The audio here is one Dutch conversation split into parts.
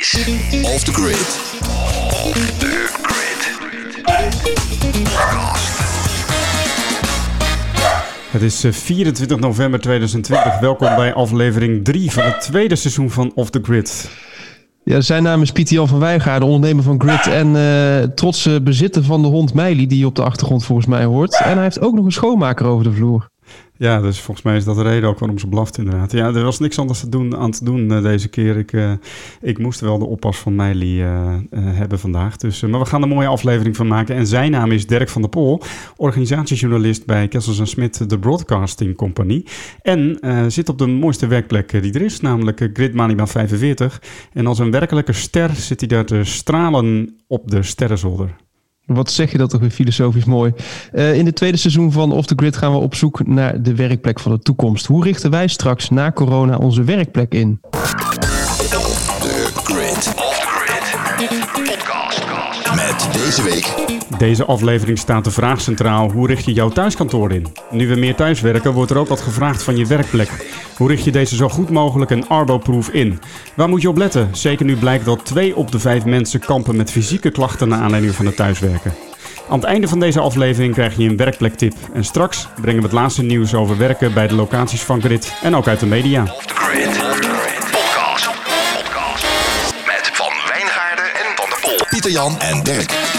is Off the Grid. Off the Grid. Het is eh, 24 november 2020. Welkom bij aflevering 3 van het tweede seizoen van Off the Grid. Ja, zijn naam is Pieter Jan van Wijngaarden, ondernemer van Grid en eh trotse bezitter van de hond Meili, die je op de achtergrond volgens mij hoort. En hij heeft ook nog een schoonmaker over de vloer. Ja, dus volgens mij is dat de reden ook waarom ze blaft inderdaad. Ja, er was niks anders te doen, aan te doen eh, deze keer. Ik, eh, ik moest wel de oppas van Meili eh, hebben vandaag. Dus, maar we gaan er een mooie aflevering van maken. En zijn naam is Dirk van der Pol, organisatiejournalist bij Kessels Smit, de Broadcasting Company. En zit op de mooiste werkplek die er is, namelijk Grid Malibaan 45. En als een werkelijke ster zit hij daar te stralen op de sterrenzolder. Wat zeg je dat toch weer filosofisch mooi. Eh, in het tweede seizoen van Off the Grid gaan we op zoek naar de werkplek van de toekomst. Hoe richten wij straks na corona onze werkplek in? The Grid. Off the Grid. Met deze week Deze aflevering staat de vraag centraal: hoe richt je jouw thuiskantoor in? Nu we meer thuiswerken, wordt er ook wat gevraagd van je werkplek. Hoe richt je deze zo goed mogelijk en Arbo-proof in? Waar moet je op letten? Zeker nu blijkt dat twee op de vijf mensen kampen met fysieke klachten naar aanleiding van het thuiswerken. Aan het einde van deze aflevering krijg je een werkplektip. En straks brengen we het laatste nieuws over werken bij de locaties van Grid en ook uit de media. Off the Grid. Podcast. Podcast. Met Van Wijngaarden en Van der Pol. Pieter Jan en Dirk.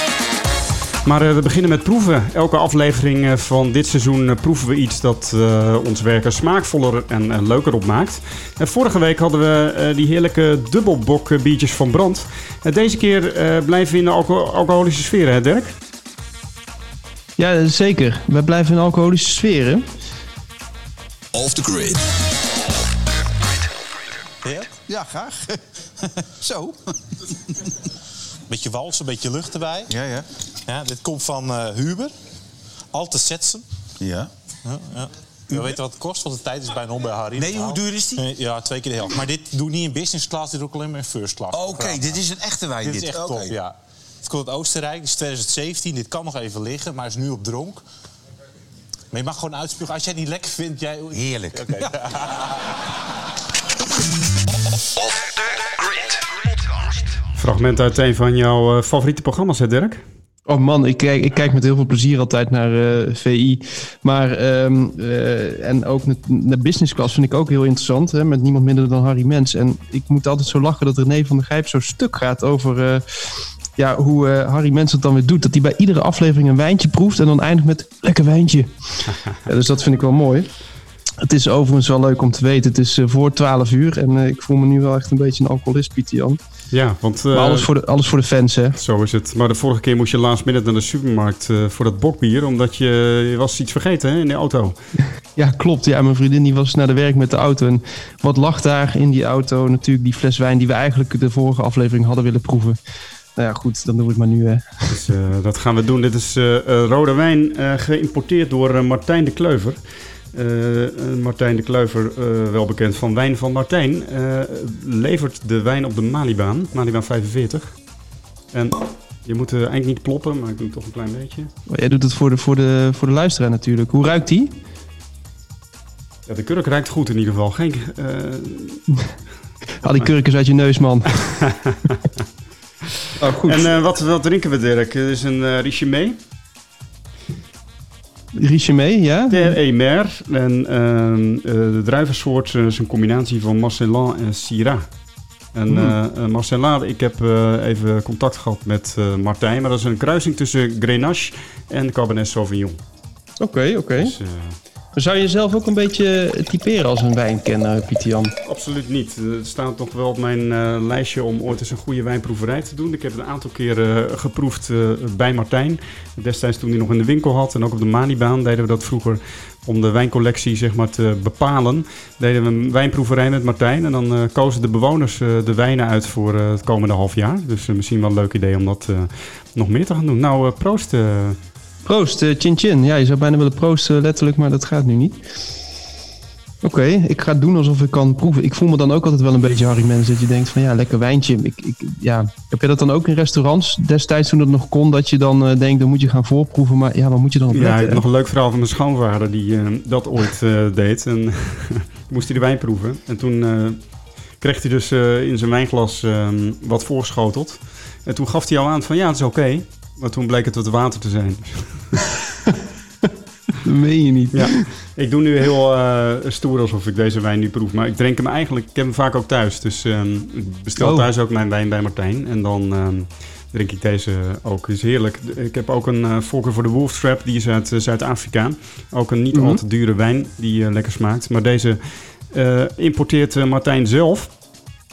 Maar eh, we beginnen met proeven. Elke aflevering eh, van dit seizoen eh, proeven we iets dat eh, ons werken smaakvoller en, leuker opmaakt. En vorige week hadden we eh, die heerlijke dubbelbok biertjes van Brand. En deze keer eh, blijven we in de alco- alcoholische sfeer, hè Dirk? Ja, zeker. We blijven in alcoholische sferen. Off the Grid. Ja? Ja, graag. Zo. Beetje walsen, beetje lucht erbij. Ja, ja. Ja, dit komt van eh, Huber. Alte Setsen. Ja. Ja, ja. U weet wat het kost, want de tijd is bijna om bij Harry. Nee, hoe duur is die? Ja, twee keer de helft. Maar dit doe ik niet in business class, dit doe ik alleen maar in first class. Oké, dit is een echte wijn. Dit Dit, is echt Oké. top, ja. Het komt uit Oostenrijk, dit is 2017. Dit kan nog even liggen, maar is nu op dronk. Maar je mag gewoon uitspugen. Als jij het niet lekker vindt, jij... Heerlijk. Oké. Off the Grid. Fragment uit een van jouw eh, favoriete programma's, hè Dirk? Oh man, ik kijk, ik kijk met heel veel plezier altijd naar eh, VI. Maar, ehm, eh, en ook naar business class vind ik ook heel interessant. Hè, met niemand minder dan Harry Mens. En ik moet altijd zo lachen dat René van der Gijp zo stuk gaat over... ja, hoe Harry Mens het dan weer doet. Dat hij bij iedere aflevering een wijntje proeft en dan eindigt met lekker wijntje. dus dat vind ik wel mooi. Het is overigens wel leuk om te weten. Het is eh, voor 12 uur en eh, ik voel me nu wel echt een beetje een alcoholist, Pieter Jan. Ja, want... eh, Maar alles voor, de, alles voor de fans, hè? Zo is het. Maar de vorige keer moest je last minute naar de supermarkt voor dat bokbier. Omdat je, je was iets vergeten hè, in de auto. Ja, klopt. Ja, mijn vriendin die was naar de werk met de auto. En wat lag daar in die auto? Natuurlijk die fles wijn die we eigenlijk de vorige aflevering hadden willen proeven. Nou ja, goed, dan doe ik het maar nu. Hè. Dus dat gaan we doen. Dit is rode wijn geïmporteerd door Martijn de Kleuver. Eh, eh, Martijn de Kleuver, eh, wel bekend van Wijn van Martijn, levert de wijn op de Malibaan, Malibaan 45. En je moet eigenlijk niet ploppen, maar ik doe het toch een klein beetje. Maar jij doet het voor de, voor, de, voor de luisteraar natuurlijk. Hoe ruikt die? Ja, de kurk ruikt goed in ieder geval. Geen, eh, Haal die kurkens uit je neus, man. oh, goed. en wat, wat drinken we, Dirk? Het is een uh, Richemé. Richemé, ja? Ter Emer. En ehm, eh, de druivensoort eh, is een combinatie van Marcelin en Syrah. En Marcelin, ik heb even contact gehad met Martijn, maar dat is een kruising tussen Grenache en Cabernet Sauvignon. Oké, oké. Dus, Zou je jezelf ook een beetje typeren als een wijnkenner, Pieter Jan? absoluut niet. Het staat nog wel op mijn eh, lijstje om ooit eens een goede wijnproeverij te doen. Ik heb het een aantal keren eh, geproefd eh, bij Martijn. Destijds toen hij nog in de winkel had en ook op de Manibaan deden we dat vroeger om de wijncollectie zeg maar, te bepalen. Deden we een wijnproeverij met Martijn en dan kozen de bewoners de wijnen uit voor het komende half jaar. Dus misschien wel een leuk idee om dat nog meer te gaan doen. Nou, proost. Eh. Proost, eh, chin chin. Ja, je zou bijna willen proosten letterlijk, maar dat gaat nu niet. Oké, ik ga doen alsof ik kan proeven. Ik voel me dan ook altijd wel een beetje Harry Mens. Dat je denkt van ja, lekker wijntje. Ik, ik, ja. Heb je dat dan ook in restaurants destijds toen dat nog kon? Dat je dan eh, denkt, dan moet je gaan voorproeven. Maar ja, wat moet je dan op Ja, ik heb nog een leuk verhaal van mijn schoonvader die eh, dat ooit eh, deed. En moest hij de wijn proeven. En toen eh, kreeg hij dus eh, in zijn wijnglas ehm, wat voorgeschoteld. En toen gaf hij al aan van ja, het is oké. Maar toen bleek het wat water te zijn. Dat meen je niet. Ja, ik doe nu heel eh, stoer alsof ik deze wijn nu proef. Maar ik drink hem eigenlijk, ik heb hem vaak ook thuis. Dus ehm, ik bestel Oh. thuis ook mijn wijn bij Martijn. En dan ehm, drink ik deze ook. is heerlijk. Ik heb ook een eh voorkeur voor de Wolf Trap. Die is uit eh, Zuid-Afrika. Ook een niet Mhm. al te dure wijn die lekker smaakt. Maar deze importeert Martijn zelf.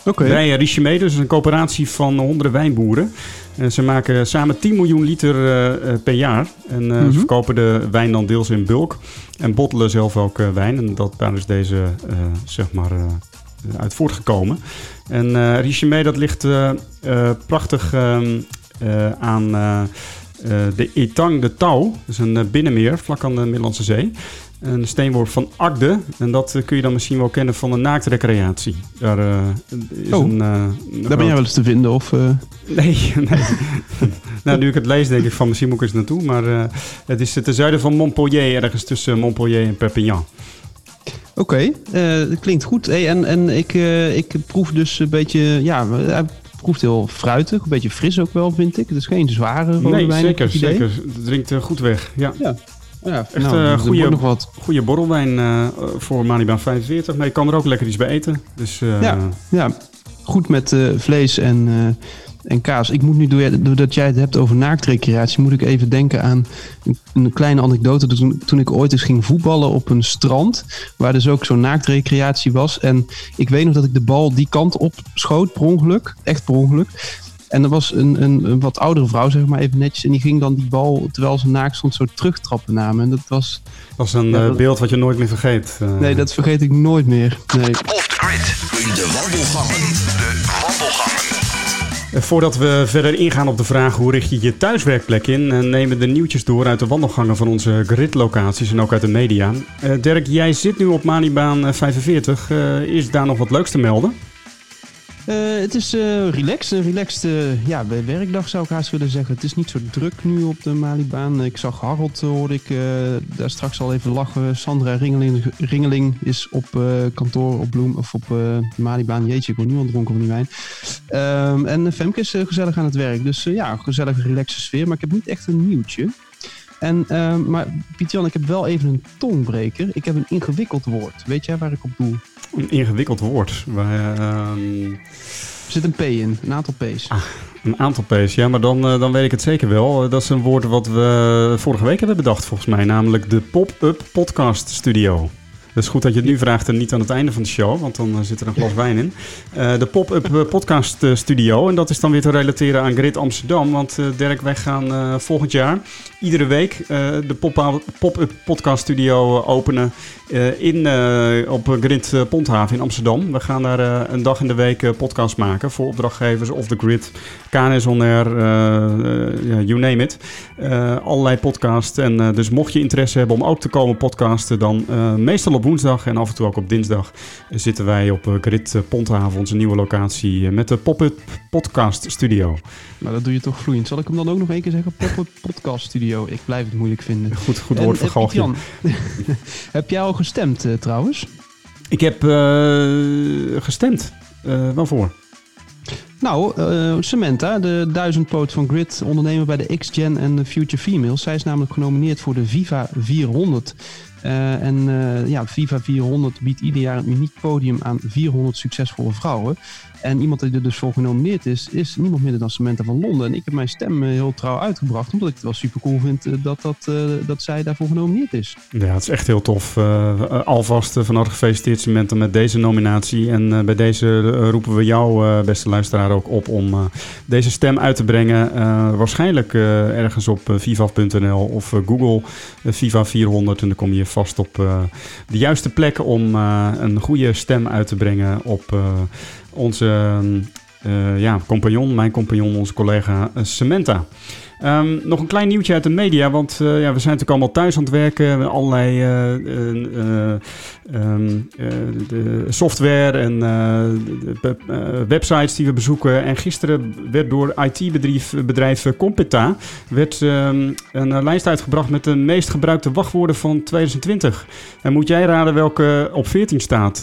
Oké. Bij Richemee, dus een coöperatie van honderden wijnboeren. En ze maken samen 10 miljoen liter eh, eh, per jaar. En eh, Mhm. ze verkopen de wijn dan deels in bulk. En bottelen zelf ook eh, wijn. En dat, daar is deze eh, zeg maar eh, uit voortgekomen. En eh Richemee, dat ligt eh, eh, prachtig ehm, eh, aan eh, eh, de Etang de Tau. Dat is een eh, binnenmeer vlak aan de Middellandse Zee. Een steenworp van Agde. En dat eh, kun je dan misschien wel kennen van de naaktrecreatie. Daar eh, is Oh, een... een Daar ben jij wel eens te vinden, of... Nee, nee. nou, nu ik het lees, denk ik van misschien moet ik eens naartoe. Maar het is ten zuiden van Montpellier, ergens tussen Montpellier en Perpignan. Oké, dat klinkt goed. Hey, en en ik, ik proef dus een beetje, ja, hij proeft heel fruitig, een beetje fris ook wel, vind ik. Het is geen zware rode nee, wijn. zeker, zeker. Het drinkt goed weg. Ja. Ja, ja Echt, nou, nog wat. Goede borrelwijn eh, voor Manibaan 45. Maar je kan er ook lekker iets bij eten. Dus eh, Ja. Ja, goed met eh, vlees en, en kaas. Ik moet nu, door- doordat jij het hebt over naaktrecreatie, moet ik even denken aan een, een kleine anekdote. Toen, toen ik ooit eens ging voetballen op een strand, waar dus ook zo'n naaktrecreatie was. En ik weet nog dat ik de bal die kant op schoot, per ongeluk. Echt per ongeluk. En er was een, een, een wat oudere vrouw, zeg maar even netjes. En die ging dan die bal, terwijl ze naakt stond, zo terugtrappen namen. En dat was... dat is een Ja, eh, dat- beeld wat je nooit meer vergeet. eh. Nee, dat vergeet ik nooit meer. Nee. Off the grid. In de wandelgangen. De wandelgangen. Voordat we verder ingaan op de vraag hoe richt je je thuiswerkplek in, eh, nemen we de nieuwtjes door uit de wandelgangen van onze gridlocaties en ook uit de media. Eh, Dirk, jij zit nu op Manibaan eh, 45. Eh, is daar nog wat leuks te melden? Eh, het is eh relaxed. Een relaxed eh, ja, werkdag zou ik haast willen zeggen. Het is niet zo druk nu op de Malibaan. Ik zag Harold, hoorde ik daar straks al even lachen. Sandra Ringeling, Ringeling is op kantoor op Bloem of op Malibaan. Jeetje, ik word nu al dronken van die wijn. Ehm, en Femke is gezellig aan het werk. Dus ja, gezellige, relaxe sfeer. Maar ik heb niet echt een nieuwtje. En, ehm, maar Piet-Jan, ik heb wel even een tongbreker. Ik heb een ingewikkeld woord. Weet jij waar ik op doel? Een ingewikkeld woord. Wij, ehm, Er zit een P in, een aantal P's. een aantal P's, ja, maar dan, eh, dan weet ik het zeker wel. Eh, Dat is een woord wat we vorige week hebben bedacht, volgens mij. Namelijk de Pop-Up Podcast Studio. Het is goed dat je het nu vraagt en niet aan het einde van de show, want dan eh, zit er een glas wijn in. Eh, de Pop-Up eh, Podcast Studio. En dat is dan weer te relateren aan Grid Amsterdam. Want Dirk, wij gaan volgend jaar iedere week de Pop- Pop-Up Podcast Studio openen in, op Grid Ponthaven in Amsterdam. We gaan daar een dag in de week podcast maken voor opdrachtgevers of de Grid, KNS On Air, you name it. Allerlei podcasts. En dus mocht je interesse hebben om ook te komen podcasten, dan meestal op woensdag en af en toe ook op dinsdag eh, zitten wij op eh, Grid eh, Ponthaven, onze nieuwe locatie, met de Pop-Up Podcast Studio. Maar dat doe je toch vloeiend. Zal ik hem dan ook nog één keer zeggen? Pop-up podcast studio. Ik blijf het moeilijk vinden. Goed, goed woord voor Galgje. Heb jij al gestemd trouwens? Ik heb gestemd. Waarvoor? Nou, eh, Samantha, de duizendpoot van Grid, ondernemer bij de X-Gen en de Future Females. Zij is namelijk genomineerd voor de Viva 400. Eh, en eh, ja, Viva 400 biedt ieder jaar een uniek podium aan 400 succesvolle vrouwen. En iemand die er dus voor genomineerd is, is niemand minder dan Samantha van Londen. En ik heb mijn stem eh, heel trouw uitgebracht, omdat ik het wel super cool vind eh, dat, dat, eh, dat zij daarvoor genomineerd is. Ja, het is echt heel tof. Eh, alvast uh, van harte gefeliciteerd Samantha met deze nominatie. En uh, bij deze uh, roepen we jou, uh, beste luisteraar, ook op om uh, deze stem uit te brengen. Uh, waarschijnlijk ergens op viva.nl of Google Viva 400. En dan kom je vast op de juiste plek om een goede stem uit te brengen op onze ja, compagnon, mijn compagnon, onze collega Samantha. Um, nog een klein nieuwtje uit de media, want ja, we zijn natuurlijk allemaal thuis aan het werken. Allerlei uh, uh, um, de software en de, websites die we bezoeken. En gisteren werd door IT-bedrijf bedrijf Competa werd, um, een lijst uitgebracht met de meest gebruikte wachtwoorden van 2020. En moet jij raden welke op 14 staat?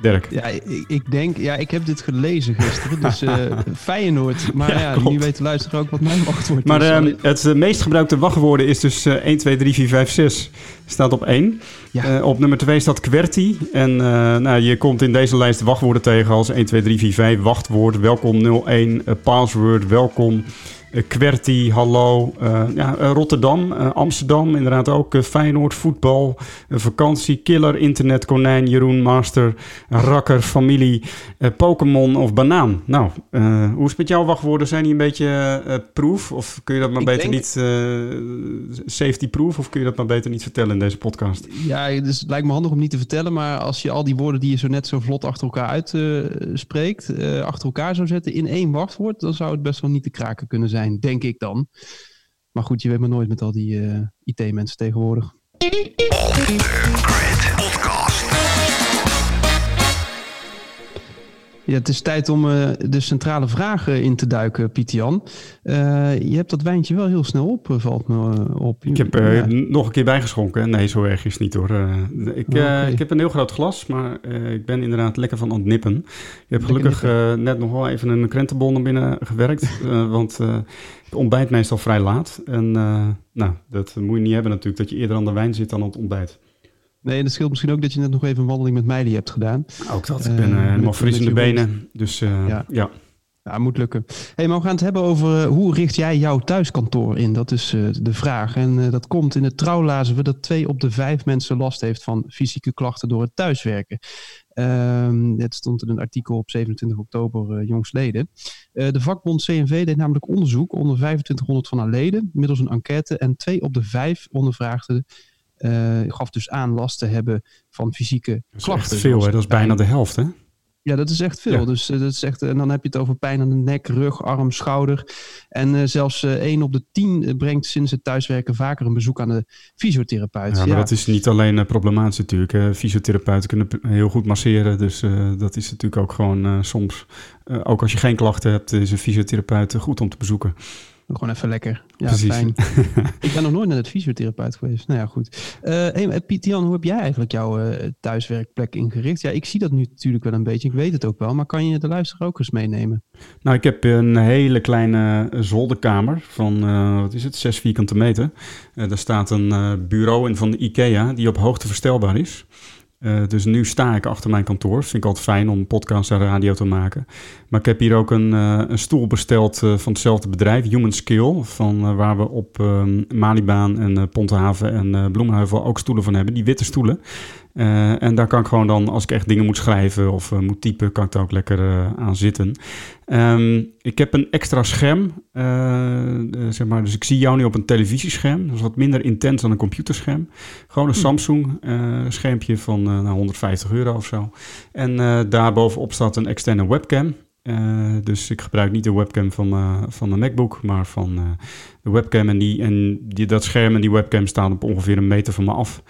Dirk. Ja, ik, ik denk, ja, ik heb dit gelezen gisteren, dus eh Feyenoord. Maar Ja, ja, klopt. nu weten luisteren ook wat mijn wachtwoord Maar is. ehm, het eh, meest gebruikte wachtwoorden is dus eh 1, 2, 3, 4, 5, 6. Staat op 1. Ja. Op nummer 2 staat QWERTY. En nou, je komt in deze lijst wachtwoorden tegen als 1, 2, 3, 4, 5. Wachtwoord, welkom 01, eh, password, welkom. Eh, QWERTY, hallo. eh, ja, eh, Rotterdam, Amsterdam, inderdaad ook. Feyenoord, voetbal, vakantie, killer, internet, konijn, Jeroen, master, rakker, familie, Pokémon of banaan. Nou, hoe is het met jouw wachtwoorden? Zijn die een beetje proof? Of kun je dat maar Ik beter denk- niet safety proof? Of kun je dat maar beter niet vertellen in deze podcast? Ja, dus het lijkt me handig om niet te vertellen, maar als je al die woorden die je zo net zo vlot achter elkaar uitspreekt, achter elkaar zou zetten in één wachtwoord, dan zou het best wel niet te kraken kunnen zijn, denk ik dan. Maar goed, je weet maar nooit met al die eh, IT-mensen tegenwoordig. Ja, het is tijd om eh, de centrale vragen in te duiken, Pieter-Jan. Eh, je hebt dat wijntje wel heel snel op, eh, valt me op. Ik heb Ja. nog een keer bijgeschonken. Nee, zo erg is het niet hoor. Ik, Oké. ik heb een heel groot glas, maar ik ben inderdaad lekker van aan het nippen. Ik heb gelukkig net nog wel even een krentenbol naar binnen gewerkt. want ik ontbijt meestal vrij laat. En nou, dat moet je niet hebben natuurlijk, dat je eerder aan de wijn zit dan aan het ontbijt. Nee, en het scheelt misschien ook dat je net nog even een wandeling met Meili hebt gedaan. Ook dat. Eh, Ik ben eh, helemaal fris in de benen. Dus eh, Ja. ja. Ja, moet lukken. Hey, maar we gaan het hebben over eh, hoe richt jij jouw thuiskantoor in? Dat is eh, de vraag. En eh, dat komt in het trouw lazen we dat twee op de vijf mensen last heeft van fysieke klachten door het thuiswerken. Ehm het stond in een artikel op 27 oktober eh, jongstleden. Eh, de vakbond CNV deed namelijk onderzoek onder 2500 van haar leden middels een enquête. En twee op de vijf ondervraagden eh, gaf dus aan last te hebben van fysieke Dat is klachten. echt veel, hè? Dat is bijna de helft, hè? ja, dat is echt veel. Ja. Dus eh, dat is echt, en dan heb je het over pijn aan de nek, rug, arm, schouder. En eh, zelfs eh 1 op de 10 eh, brengt sinds het thuiswerken vaker een bezoek aan de fysiotherapeut. Ja, maar dat is niet alleen eh, problematisch natuurlijk. Fysiotherapeuten kunnen heel goed masseren. Dus eh, dat is natuurlijk ook gewoon eh, soms... eh, ook als je geen klachten hebt, is een fysiotherapeut eh, goed om te bezoeken. Gewoon even lekker. Ja, Precies. fijn. ik ben nog nooit naar de fysiotherapeut geweest. Nou ja, goed. Eh hey, Piet Jan, hoe heb jij eigenlijk jouw eh, thuiswerkplek ingericht? Ja, ik zie dat nu natuurlijk wel een beetje. Ik weet het ook wel. Maar kan je de luisteraar ook eens meenemen? Nou, ik heb een hele kleine zolderkamer van, eh, wat is het, 6 vierkante meter. Daar staat een bureau in van de IKEA die op hoogte verstelbaar is. Eh, dus nu sta ik achter mijn kantoor. Vind ik altijd fijn om podcast en radio te maken. Maar ik heb hier ook een, eh, een stoel besteld eh, van hetzelfde bedrijf, Human Skill. Van, waar we op ehm, Malibaan en eh Pontehaven en Bloemenheuvel ook stoelen van hebben. Die witte stoelen. Eh, en daar kan ik gewoon dan, als ik echt dingen moet schrijven of eh, moet typen, kan ik daar ook lekker eh, aan zitten. Ehm, ik heb een extra scherm, zeg maar, dus ik zie jou nu op een televisiescherm. Dat is wat minder intens dan een computerscherm. Gewoon een Samsung eh, schermpje van eh, nou, 150 euro of zo. En daarbovenop staat een externe webcam. Dus ik gebruik niet de webcam van, eh, van de MacBook, maar van de webcam. En, die, en die, dat scherm en die webcam staan op ongeveer een meter van me af.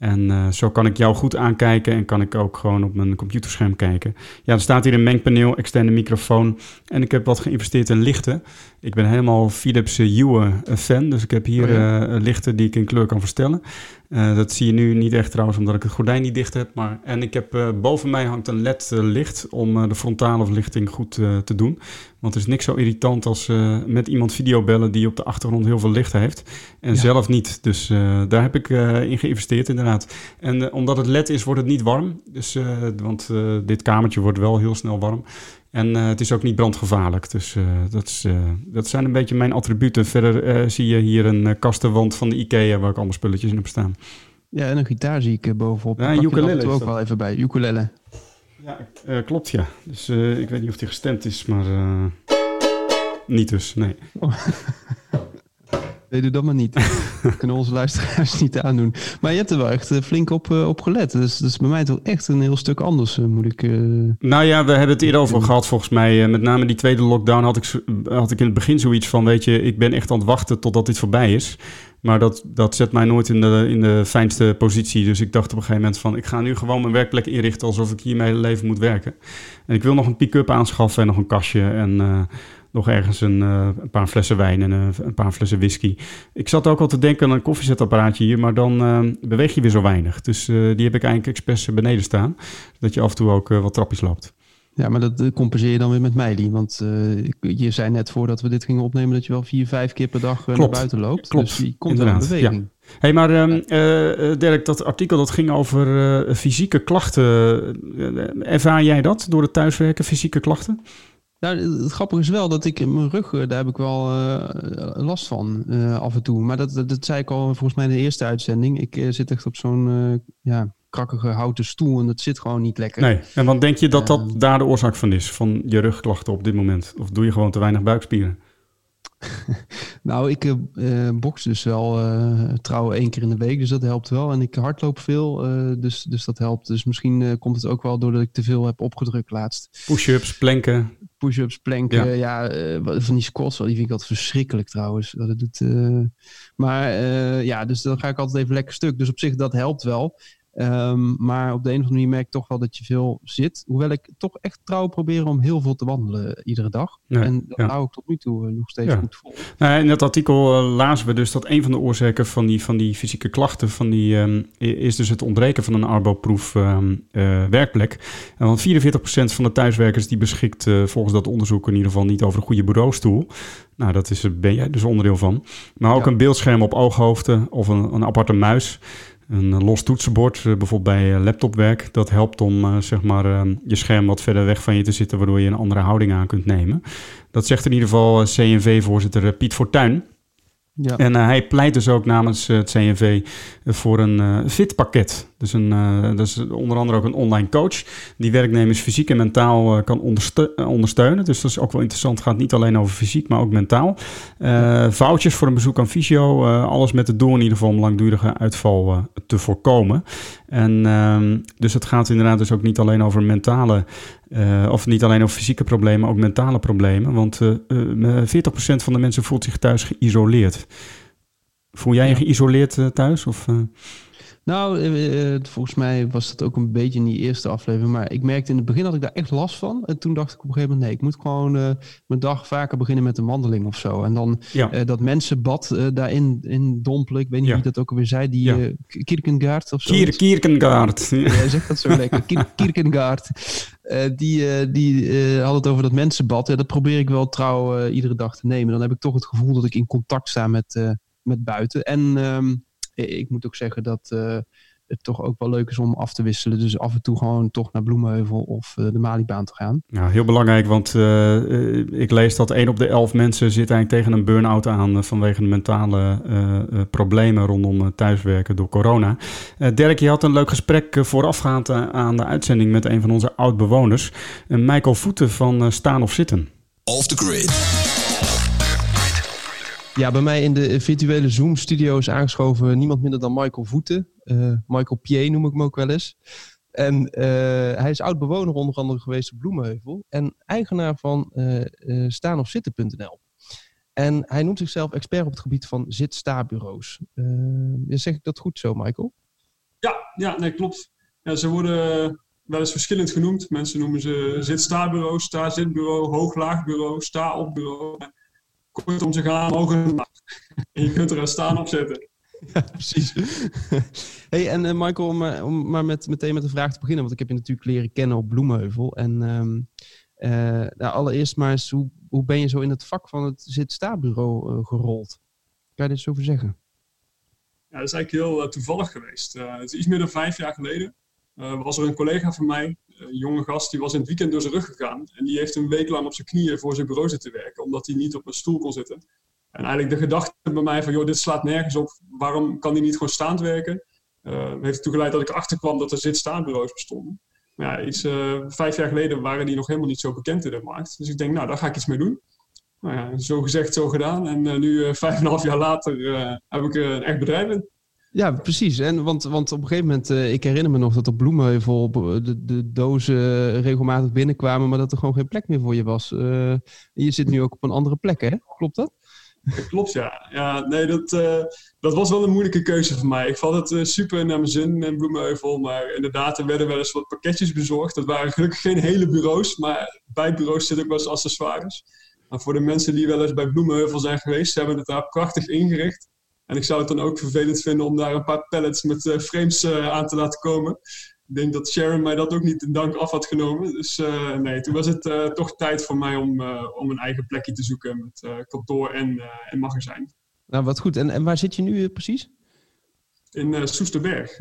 En eh, zo kan ik jou goed aankijken en kan ik ook gewoon op mijn computerscherm kijken. Ja, er staat hier een mengpaneel, externe microfoon en ik heb wat geïnvesteerd in lichten. Ik ben helemaal Philips Hue eh, fan, dus ik heb hier Oh ja. eh, lichten die ik in kleur kan verstellen. Eh, dat zie je nu niet echt trouwens, omdat ik het gordijn niet dicht heb. Maar, en ik heb eh, boven mij hangt een LED-licht om eh, de frontale verlichting goed te doen. Want er is niks zo irritant als met iemand videobellen die op de achtergrond heel veel licht heeft. En Ja. zelf niet. Dus daar heb ik in geïnvesteerd inderdaad. En omdat het LED is, wordt het niet warm. Dus, want dit kamertje wordt wel heel snel warm. En eh, het is ook niet brandgevaarlijk. Dus eh, dat, is, eh, dat zijn een beetje mijn attributen. Verder zie je hier een kastenwand van de IKEA waar ik allemaal spulletjes in heb staan. Ja, en een gitaar zie ik bovenop. Ja, Die pak je er af en ukulele ook wel even bij. Ukulele. Ja, klopt ja. Dus ik weet niet of die gestemd is, maar niet dus, nee. Nee, doe dat maar niet. Dat kunnen onze luisteraars niet aandoen. Maar je hebt er wel echt eh, flink op, eh, op gelet. Dus dat is bij mij toch echt een heel stuk anders, eh, moet ik... Nou ja, we hebben het eerder over gehad volgens mij. Met name die tweede lockdown had ik, had ik in het begin zoiets van... weet je, ik ben echt aan het wachten totdat dit voorbij is. Maar dat, dat zet mij nooit in de, in de fijnste positie. Dus ik dacht op een gegeven moment van... ik ga nu gewoon mijn werkplek inrichten alsof ik hier mijn hele leven moet werken. En ik wil nog een pick-up aanschaffen en nog een kastje. En nog ergens een, eh, een paar flessen wijn en een, een paar flessen whisky. Ik zat ook al te denken aan een koffiezetapparaatje hier, maar dan eh, beweeg je weer zo weinig. Dus eh, die heb ik eigenlijk expres beneden staan, dat je af en toe ook wat trapjes loopt. Ja, maar dat eh, compenseer je dan weer met Meili. Want eh, je zei net voordat we dit gingen opnemen dat je wel vier, vijf keer per dag eh, naar buiten loopt. Klopt, Dus die komt wel in inderdaad, beweging. hey, maar ehm, eh, eh, Dirk, dat artikel dat ging over eh, fysieke klachten. Eh, ervaar jij dat door het thuiswerken, fysieke klachten? Nou, het grappige is wel dat ik mijn rug, eh, daar heb ik wel eh, last van eh, af en toe. Maar dat, dat, dat zei ik al volgens mij in de eerste uitzending. Ik zit echt op zo'n ja, krakkige houten stoel en dat zit gewoon niet lekker. Nee. En wat denk je dat dat daar de oorzaak van is, van je rugklachten op dit moment? Of doe je gewoon te weinig buikspieren? Nou, ik box dus wel trouw één keer in de week, dus dat helpt wel. En ik hardloop veel, dus, dus dat helpt. Dus misschien komt het ook wel doordat ik te veel heb opgedrukt laatst. Push-ups, planken. Push-ups, planken, ja, eh, van die squats, die vind ik altijd verschrikkelijk trouwens. Dat het doet, eh, maar eh, ja, dus dan ga ik altijd even lekker stuk. Dus op zich, dat helpt wel. Ehm, maar op de een of andere manier merk ik toch wel dat je veel zit. Hoewel ik toch echt trouw probeer om heel veel te wandelen iedere dag. Ja, en dat ja. hou ik tot nu toe eh, nog steeds Ja. goed vol. Nou, in dat artikel eh, lazen we dus dat een van de oorzaken van die, van die fysieke klachten van die, ehm, is dus het ontbreken van een arbo-proef ehm, eh, werkplek. En want 44% van de thuiswerkers die beschikt eh, volgens dat onderzoek in ieder geval niet over een goede bureaustoel. Nou, dat is, ben jij dus onderdeel van. Maar ook een beeldscherm op ooghoogte of een, een aparte muis. Een eh, los toetsenbord, eh, bijvoorbeeld bij eh, laptopwerk. Dat helpt om zeg maar, je scherm wat verder weg van je te zitten, waardoor je een andere houding aan kunt nemen. Dat zegt in ieder geval CNV-voorzitter Piet Fortuyn. Ja. En eh, hij pleit dus ook namens eh, het CNV eh, voor een fit-pakket. Dus een, dat is onder andere ook een online coach die werknemers fysiek en mentaal kan onderste- ondersteunen. Dus dat is ook wel interessant. Het gaat niet alleen over fysiek, maar ook mentaal. Vouchers voor een bezoek aan fysio. alles met het doel in ieder geval om langdurige uitval te voorkomen. En ehm, dus het gaat inderdaad dus ook niet alleen over mentale, eh, of niet alleen over fysieke problemen, ook mentale problemen. Want eh eh, 40% van de mensen voelt zich thuis geïsoleerd. Voel jij je geïsoleerd eh, thuis? Of, eh? Nou, eh, eh, volgens mij was dat ook een beetje in die eerste aflevering. Maar ik merkte in het begin had ik daar echt last van. En toen dacht ik op een gegeven moment, nee, ik moet gewoon eh, mijn dag vaker beginnen met een wandeling of zo. En dan Ja. eh, dat mensenbad eh, daarin in dompelen. Ik weet niet Ja. wie dat ook alweer zei. Die Ja. eh, K- Kierkegaard of zo. Kier, Kierkegaard. Ja, hij zegt dat zo lekker. Kier- Kierkegaard. Eh, die eh, die eh, had het over dat mensenbad. Dat probeer ik wel trouw iedere dag te nemen. Dan heb ik toch het gevoel dat ik in contact sta met, met buiten. En ehm, eh, ik moet ook zeggen dat het toch ook wel leuk is om af te wisselen. Dus af en toe gewoon toch naar Bloemenheuvel of eh, de Malibaan te gaan. Nou, heel belangrijk, want eh, eh, ik lees dat 1 op de 11 mensen zit eigenlijk tegen een burn-out aan vanwege de mentale eh, eh, problemen rondom thuiswerken door corona. Eh Dirk, je had een leuk gesprek voorafgaand aan de uitzending met een van onze oud-bewoners, Michael Voeten van Staan of Zitten. Off the grid. Ja, bij mij in de virtuele Zoom-studio is aangeschoven niemand minder dan Michael Voeten. Eh, Michael Pier noem ik hem ook wel eens. En eh, hij is oud-bewoner onder andere geweest op Bloemenheuvel. En eigenaar van eh eh, staanofzitten.nl. En hij noemt zichzelf expert op het gebied van zit-sta-bureaus. Zeg ik dat goed zo, Michael? Ja, ja nee, klopt. Ja, ze worden wel eens verschillend genoemd. Mensen noemen ze zit-sta-bureau, sta-zitbureau, hoog-laag-bureau, sta-op-bureau. Kortom, ze gaan omhoog en omlaag. En je kunt er een staan op zetten. Precies. hey, en eh, Michael, om, eh, om maar met, meteen met een vraag te beginnen. Want ik heb je natuurlijk leren kennen op Bloemenheuvel. En ehm, eh, nou, allereerst maar eens, hoe, hoe ben je zo in het vak van het zit-sta-bureau eh, gerold? Kan je dit zo over zeggen? Ja, dat is eigenlijk heel toevallig geweest. Het is iets meer dan vijf jaar geleden. was er een collega van mij, een jonge gast, die was in het weekend door zijn rug gegaan. En die heeft een week lang op zijn knieën voor zijn bureau zitten werken, omdat hij niet op een stoel kon zitten. En eigenlijk de gedachte bij mij van, joh, dit slaat nergens op. Waarom kan hij niet gewoon staand werken? Eh, heeft ertoe dat ik achterkwam dat er zit-staanbureaus bestonden. Maar ja, iets, eh, vijf jaar geleden waren die nog helemaal niet zo bekend in de markt. Dus ik denk, nou, daar ga ik iets mee doen. Nou ja, zo gezegd, zo gedaan. En eh, nu, vijf en een half jaar later, heb ik een echt bedrijf in. Ja, precies. En, want, want op een gegeven moment, eh, ik herinner me nog dat op Bloemenheuvel de, de dozen regelmatig binnenkwamen, maar dat er gewoon geen plek meer voor je was. Eh, je zit nu ook op een andere plek, hè? Klopt dat? Klopt, ja. ja nee, dat, eh, dat was wel een moeilijke keuze voor mij. Ik vond het super naar mijn zin in Bloemenheuvel. Maar inderdaad, er werden wel eens wat pakketjes bezorgd. Dat waren gelukkig geen hele bureaus, maar bij bureaus zitten ook wel eens accessoires. Maar voor de mensen die wel eens bij Bloemenheuvel zijn geweest, ze hebben het daar prachtig ingericht. En ik zou het dan ook vervelend vinden om daar een paar pallets met eh, frames eh, aan te laten komen. Ik denk dat Sharon mij dat ook niet in dank af had genomen. Dus eh, nee, toen was het toch tijd voor mij om, om een eigen plekje te zoeken met kantoor en, en magazijn. Nou, wat goed. En, en waar zit je nu precies? In Soesterberg.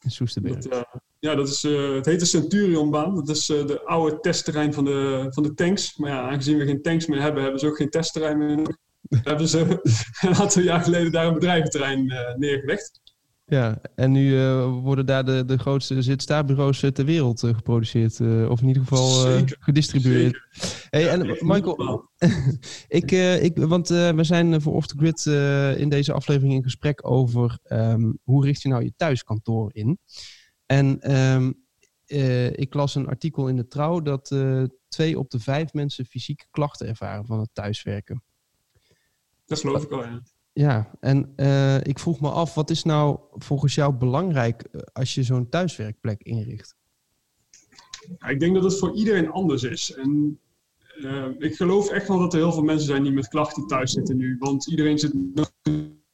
In Soesterberg. Dat, ja, dat is, het heet de Centurionbaan. Dat is de oude testterrein van de, van de tanks. Maar ja, aangezien we geen tanks meer hebben, hebben ze ook geen testterrein meer nodig. Daar hebben ze een aantal jaar geleden daar een bedrijventerrein eh, neergelegd. Ja, en nu eh, worden daar de, de grootste zit-sta-bureaus eh, ter wereld geproduceerd. of in ieder geval Zeker, gedistribueerd. Hey, Ja, en Michael, ik, ik, want we zijn voor Off the Grid in deze aflevering in gesprek over ehm, hoe richt je nou je thuiskantoor in. En ehm, eh, ik las een artikel in de Trouw dat twee op de vijf mensen fysieke klachten ervaren van het thuiswerken. Dat geloof ik wel, ja. Ja, en eh, ik vroeg me af, wat is nou volgens jou belangrijk eh, als je zo'n thuiswerkplek inricht? Ja, ik denk dat het voor iedereen anders is. En eh, ik geloof echt wel dat er heel veel mensen zijn die met klachten thuis zitten nu. Want iedereen zit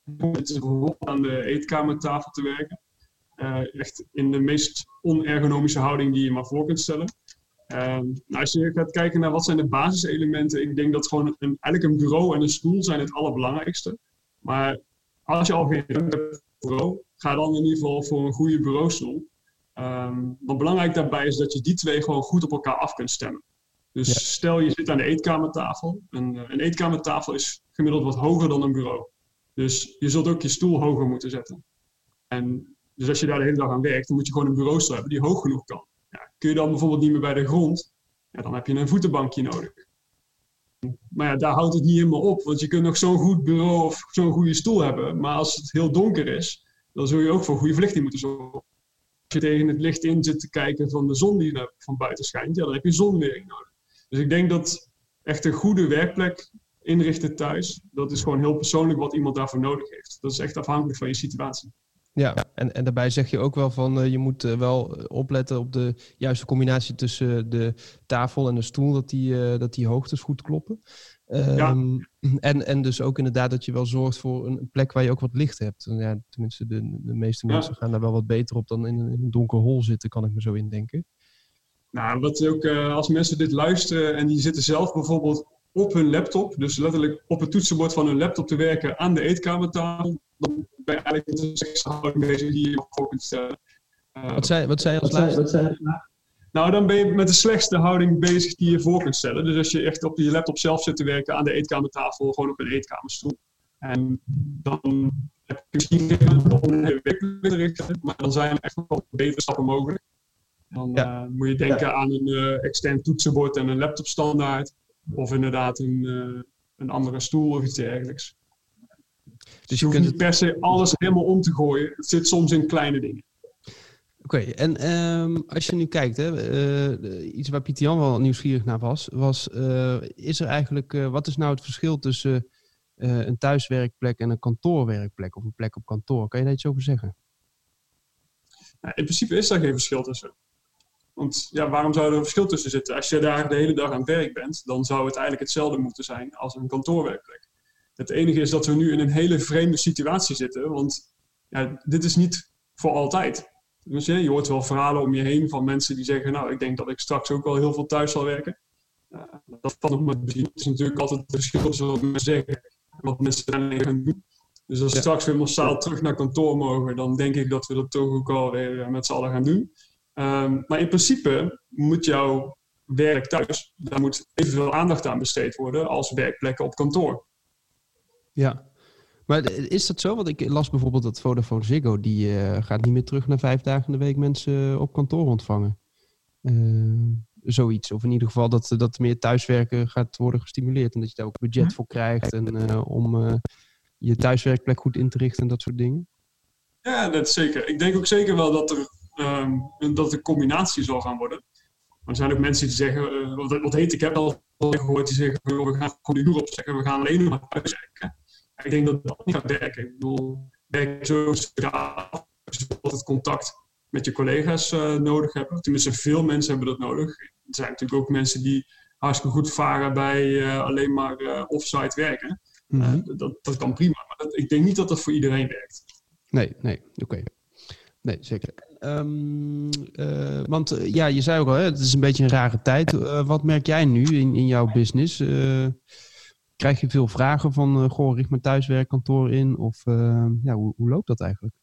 bijvoorbeeld aan de eetkamertafel te werken. Echt in de meest onergonomische houding die je maar voor kunt stellen. Ehm, nou, als je gaat kijken naar wat zijn de basiselementen, ik denk dat gewoon een, eigenlijk een bureau en een stoel zijn het allerbelangrijkste. Maar als je al geen ruimte hebt voor een bureau, ga dan in ieder geval voor een goede bureaustoel. Ehm, wat belangrijk daarbij is dat je die twee gewoon goed op elkaar af kunt stemmen. Dus Ja. stel je zit aan de eetkamertafel. Een, eh, een eetkamertafel is gemiddeld wat hoger dan een bureau. Dus je zult ook je stoel hoger moeten zetten. En dus als je daar de hele dag aan werkt, dan moet je gewoon een bureaustoel hebben die hoog genoeg kan. Ja, kun je dan bijvoorbeeld niet meer bij de grond, ja, dan heb je een voetenbankje nodig. Maar ja, daar houdt het niet helemaal op, want je kunt nog zo'n goed bureau of zo'n goede stoel hebben. Maar als het heel donker is, dan zul je ook voor goede verlichting moeten zorgen. Als je tegen het licht in zit te kijken van de zon die naar- van buiten schijnt, ja, dan heb je zonwering nodig. Dus ik denk dat echt een goede werkplek inrichten thuis, dat is gewoon heel persoonlijk wat iemand daarvoor nodig heeft. Dat is echt afhankelijk van je situatie. Ja, en, en daarbij zeg je ook wel van eh, je moet eh, wel eh, opletten op de juiste combinatie tussen de tafel en de stoel, dat die, eh, dat die hoogtes goed kloppen. Ehm, en, en dus ook inderdaad dat je wel zorgt voor een plek waar je ook wat licht hebt. Ja, tenminste, de, de meeste Ja. mensen gaan daar wel wat beter op dan in een, in een donker hol zitten, kan ik me zo indenken. Nou, wat ook, eh, als mensen dit luisteren en die zitten zelf bijvoorbeeld op hun laptop, dus letterlijk op het toetsenbord van hun laptop te werken aan de eetkamertafel, dan ben je eigenlijk met de slechtste houding bezig die je voor kunt stellen. Wat zei, wat zei je als laatste? nou, dan ben je met de slechtste houding bezig die je voor kunt stellen. Dus als je echt op je laptop zelf zit te werken aan de eetkamertafel, gewoon op een eetkamerstoel. En dan heb je misschien geen om een hele week te richten, maar dan zijn er echt wel betere stappen mogelijk. Dan Ja. eh, moet je denken aan een eh, extern toetsenbord en een laptop standaard. Of inderdaad een, eh, een andere stoel of iets dergelijks. Dus je je hoeft kunt niet per se alles helemaal om te gooien. Het zit soms in kleine dingen. Oké, en ehm, als je nu kijkt, hè, eh, iets waar Pieter Jan wel nieuwsgierig naar was, was eh, is er eigenlijk, eh, wat is nou het verschil tussen een thuiswerkplek en een kantoorwerkplek of een plek op kantoor? Kan je daar iets over zeggen? Nou, in principe is daar geen verschil tussen. Want ja, waarom zou er een verschil tussen zitten? Als je daar de hele dag aan het werk bent, dan zou het eigenlijk hetzelfde moeten zijn als een kantoorwerkplek. Het enige is dat we nu in een hele vreemde situatie zitten, want ja, dit is niet voor altijd. Dus, ja, je hoort wel verhalen om je heen van mensen die zeggen, nou, ik denk dat ik straks ook wel heel veel thuis zal werken. Ja, dat valt nog maar te zien. Het is natuurlijk altijd het verschil tussen wat mensen zeggen en wat mensen daarmee gaan doen. Dus als we Ja. straks weer massaal terug naar kantoor mogen, dan denk ik dat we dat toch ook alweer eh, met z'n allen gaan doen. Ehm, maar in principe moet jouw werk thuis, daar moet evenveel aandacht aan besteed worden als werkplekken op kantoor. Ja. Maar is dat zo? Want ik las bijvoorbeeld dat Vodafone Ziggo, die eh, gaat niet meer terug naar vijf dagen in de week mensen op kantoor ontvangen. Eh, zoiets. Of in ieder geval dat, dat meer thuiswerken gaat worden gestimuleerd. En dat je daar ook budget voor krijgt en, eh, om eh, je thuiswerkplek goed in te richten en dat soort dingen. Ja, dat is zeker. Ik denk ook zeker wel dat er ehm, een, dat een combinatie zal gaan worden. Maar er zijn ook mensen die zeggen, eh, wat, wat heet, ik heb al gehoord, die zeggen, we gaan gewoon de huur opzeggen, we gaan alleen maar thuis werken. Ja, Ik denk dat dat niet gaat werken. Ik bedoel, werk zo je zult altijd contact met je collega's eh, nodig hebben. Tenminste, veel mensen hebben dat nodig. Er zijn natuurlijk ook mensen die hartstikke goed varen bij eh, alleen maar eh, offsite werken. Mhm. Dat, dat kan prima. Maar dat, ik denk niet dat dat voor iedereen werkt. Nee, nee, oké. Nee, zeker. Ehm, eh, want ja, je zei ook al, hè, het is een beetje een rare tijd. Wat merk jij nu in, in jouw business? Eh, krijg je veel vragen van, uh, goh, richt mijn thuiswerkkantoor in? Of eh, ja, hoe, hoe loopt dat eigenlijk?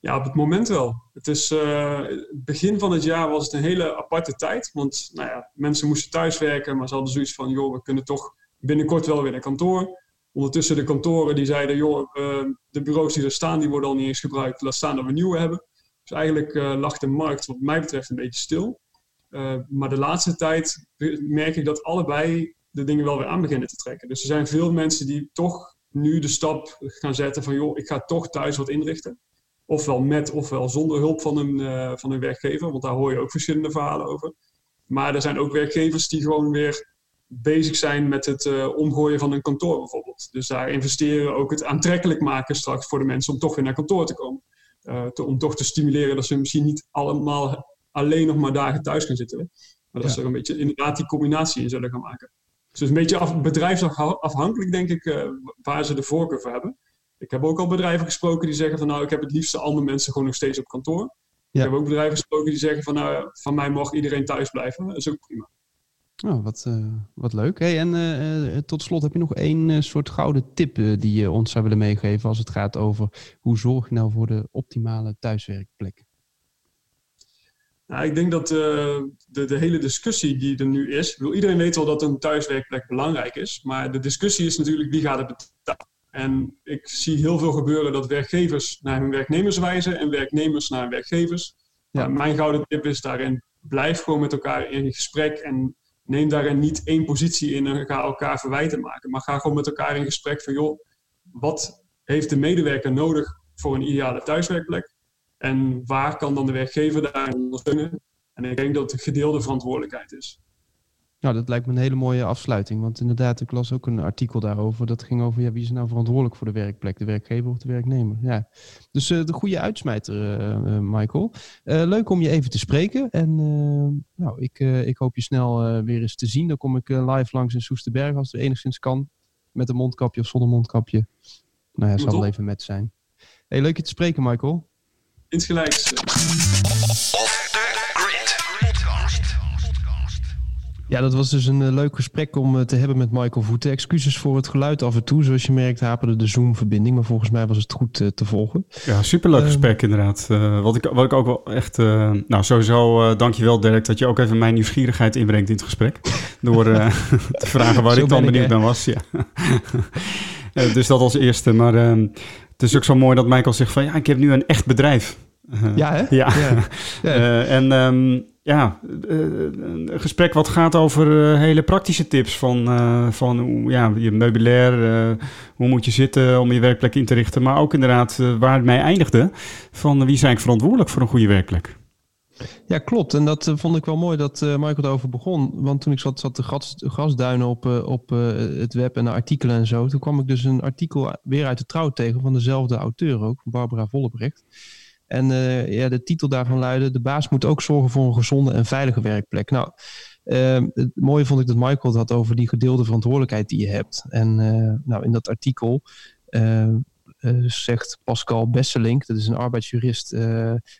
Ja, op het moment wel. Het is, eh, begin van het jaar was het een hele aparte tijd. Want nou ja, mensen moesten thuiswerken, maar ze hadden zoiets van, joh, we kunnen toch binnenkort wel weer naar kantoor. Ondertussen de kantoren die zeiden, joh, eh, de bureaus die er staan, die worden al niet eens gebruikt. Laat staan dat we nieuwe hebben. Dus eigenlijk eh, lag de markt wat mij betreft een beetje stil. Eh, maar de laatste tijd merk ik dat allebei de dingen wel weer aan beginnen te trekken. Dus er zijn veel mensen die toch nu de stap gaan zetten van, joh, ik ga toch thuis wat inrichten. Ofwel met ofwel zonder hulp van een, eh, van een werkgever, want daar hoor je ook verschillende verhalen over. Maar er zijn ook werkgevers die gewoon weer bezig zijn met het eh, omgooien van een kantoor bijvoorbeeld. Dus daar investeren, ook het aantrekkelijk maken straks voor de mensen om toch weer naar kantoor te komen. Eh, te- om toch te stimuleren dat ze misschien niet allemaal alleen nog maar dagen thuis gaan zitten. Maar dat Ja. ze er een beetje inderdaad die combinatie in zullen gaan maken. Dus het is een beetje af, bedrijfsafhankelijk, denk ik, eh, waar ze de voorkeur voor hebben. Ik heb ook al bedrijven gesproken die zeggen van nou, ik heb het liefste al mijn mensen gewoon nog steeds op kantoor. Ja. Ik heb ook bedrijven gesproken die zeggen van nou, van mij mag iedereen thuis blijven. Dat is ook prima. Oh, wat, eh, wat leuk. Hey, en eh, tot slot heb je nog één soort gouden tip die je ons zou willen meegeven als het gaat over hoe zorg je nou voor de optimale thuiswerkplek? Nou, ik denk dat eh, de, de hele discussie die er nu is, bedoel, iedereen weet wel dat een thuiswerkplek belangrijk is, maar de discussie is natuurlijk wie gaat het betalen. En ik zie heel veel gebeuren dat werkgevers naar hun werknemers wijzen en werknemers naar hun werkgevers. Ja. Mijn gouden tip is daarin, blijf gewoon met elkaar in gesprek en neem daarin niet één positie in en ga elkaar verwijten maken. Maar ga gewoon met elkaar in gesprek van, joh, wat heeft de medewerker nodig voor een ideale thuiswerkplek? En waar kan dan de werkgever daarin ondersteunen? En ik denk dat het gedeelde verantwoordelijkheid is. Nou, dat lijkt me een hele mooie afsluiting. Want inderdaad, ik las ook een artikel daarover. Dat ging over ja, wie is nou verantwoordelijk voor de werkplek, de werkgever of de werknemer. Ja. Dus eh, de goede uitsmijter, eh, eh, Michael. Leuk om je even te spreken. En nou, ik, ik hoop je snel weer eens te zien. Dan kom ik live langs in Soesterberg als het enigszins kan. Met een mondkapje of zonder mondkapje. Nou ja, zal wel even met zijn. Hey, leuk je te spreken, Michael. Insgelijks. eh, Off the grid. Podcast. Ja, dat was dus een eh, leuk gesprek om eh, te hebben met Michael Voeten. Excuses voor het geluid af en toe. Zoals je merkt haperde de Zoom-verbinding. Maar volgens mij was het goed te volgen. Ja, superleuk Ehm. gesprek inderdaad. Eh, wat, ik, wat ik ook wel echt... eh, nou, sowieso uh, dankjewel Dirk dat je ook even mijn nieuwsgierigheid inbrengt in het gesprek. Door uh, te vragen waar Zo ik dan ben ik, benieuwd naar was. Ja. uh, dus dat als eerste. Maar uh, het is ook zo mooi dat Michael zegt van... Ja, ik heb nu een echt bedrijf. Ja, hè? Ja. ja. ja. en um, ja, een gesprek wat gaat over hele praktische tips van, van hoe, ja, je meubilair, hoe moet je zitten om je werkplek in te richten. Maar ook inderdaad waar het mij eindigde, van wie is eigenlijk verantwoordelijk voor een goede werkplek? Ja, klopt. En dat uh, vond ik wel mooi dat uh, Michael erover begon. Want toen ik zat, zat de gas, gasduinen op, uh, op het web en de artikelen en zo. Toen kwam ik dus een artikel weer uit de trouw tegen van dezelfde auteur ook, Barbara Vollebrecht. En ja, de titel daarvan luidde: De baas moet ook zorgen voor een gezonde en veilige werkplek. Nou, het mooie vond ik dat Michael het had over die gedeelde verantwoordelijkheid die je hebt. En nou, in dat artikel zegt Pascal Besselink, dat is een arbeidsjurist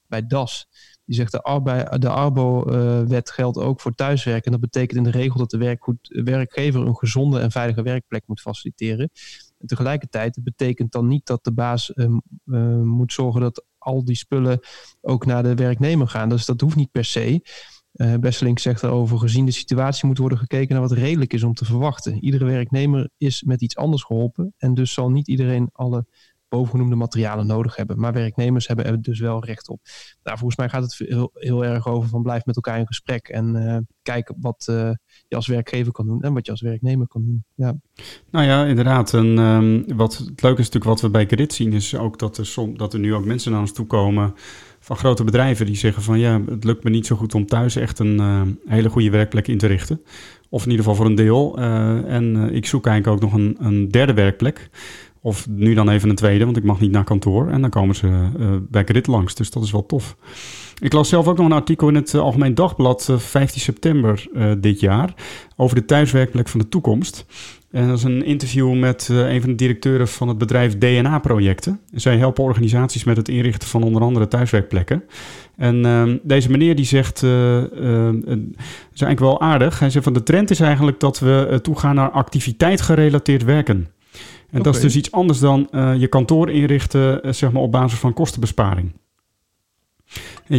bij DAS. Die zegt de, arbeid, de Arbo-wet geldt ook voor thuiswerken. En dat betekent in de regel dat de werkgever een gezonde en veilige werkplek moet faciliteren. En tegelijkertijd het betekent dan niet dat de baas uh, uh, moet zorgen dat al die spullen ook naar de werknemer gaan. Dus dat hoeft niet per se. Uh, Besselink zegt daarover, gezien de situatie moet worden gekeken naar wat redelijk is om te verwachten. Iedere werknemer is met iets anders geholpen en dus zal niet iedereen alle bovengenoemde materialen nodig hebben. Maar werknemers hebben er dus wel recht op. Nou, volgens mij gaat het heel, erg over van blijf met elkaar in gesprek en uh, kijk wat uh, je als werkgever kan doen en wat je als werknemer kan doen. Ja. Nou ja, inderdaad. En um, wat het leuke is natuurlijk wat we bij Grid zien, is ook dat er, som, dat er nu ook mensen naar ons toe komen van grote bedrijven die zeggen van ja, het lukt me niet zo goed om thuis echt een uh, hele goede werkplek in te richten. Of in ieder geval voor een deel. En ik zoek eigenlijk ook nog een, een derde werkplek. Of nu dan even een tweede, want ik mag niet naar kantoor. En dan komen ze uh, bij Grid langs, dus dat is wel tof. Ik las zelf ook nog een artikel in het Algemeen Dagblad 15 september dit jaar... over de thuiswerkplek van de toekomst. En dat is een interview met een van de directeuren van het bedrijf DNA-projecten. Zij helpen organisaties met het inrichten van onder andere thuiswerkplekken. En uh, deze meneer die zegt, uh, is eigenlijk wel aardig. Hij zegt van de trend is eigenlijk dat we toegaan naar activiteit gerelateerd werken. En okay. dat is dus iets anders dan je kantoor inrichten zeg maar op basis van kostenbesparing.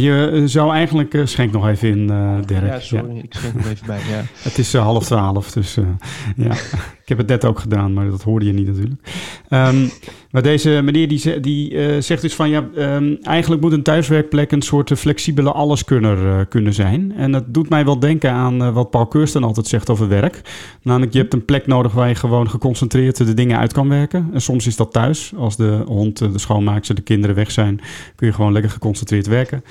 Je zou eigenlijk... Uh, schenk nog even in, uh, Dirk. Ja, sorry. Ik schenk nog even bij, ja. Het is half twaalf, dus ja. ik heb het net ook gedaan, maar dat hoorde je niet natuurlijk. Um, maar deze meneer die, die zegt dus van... Ja, um, eigenlijk moet een thuiswerkplek een soort flexibele alleskunner kunnen zijn. En dat doet mij wel denken aan wat Paul Keursten altijd zegt over werk. Namelijk, je hebt een plek nodig waar je gewoon geconcentreerd de dingen uit kan werken. En soms is dat thuis. Als de hond, de schoonmaakster, de kinderen weg zijn... kun je gewoon lekker geconcentreerd werken.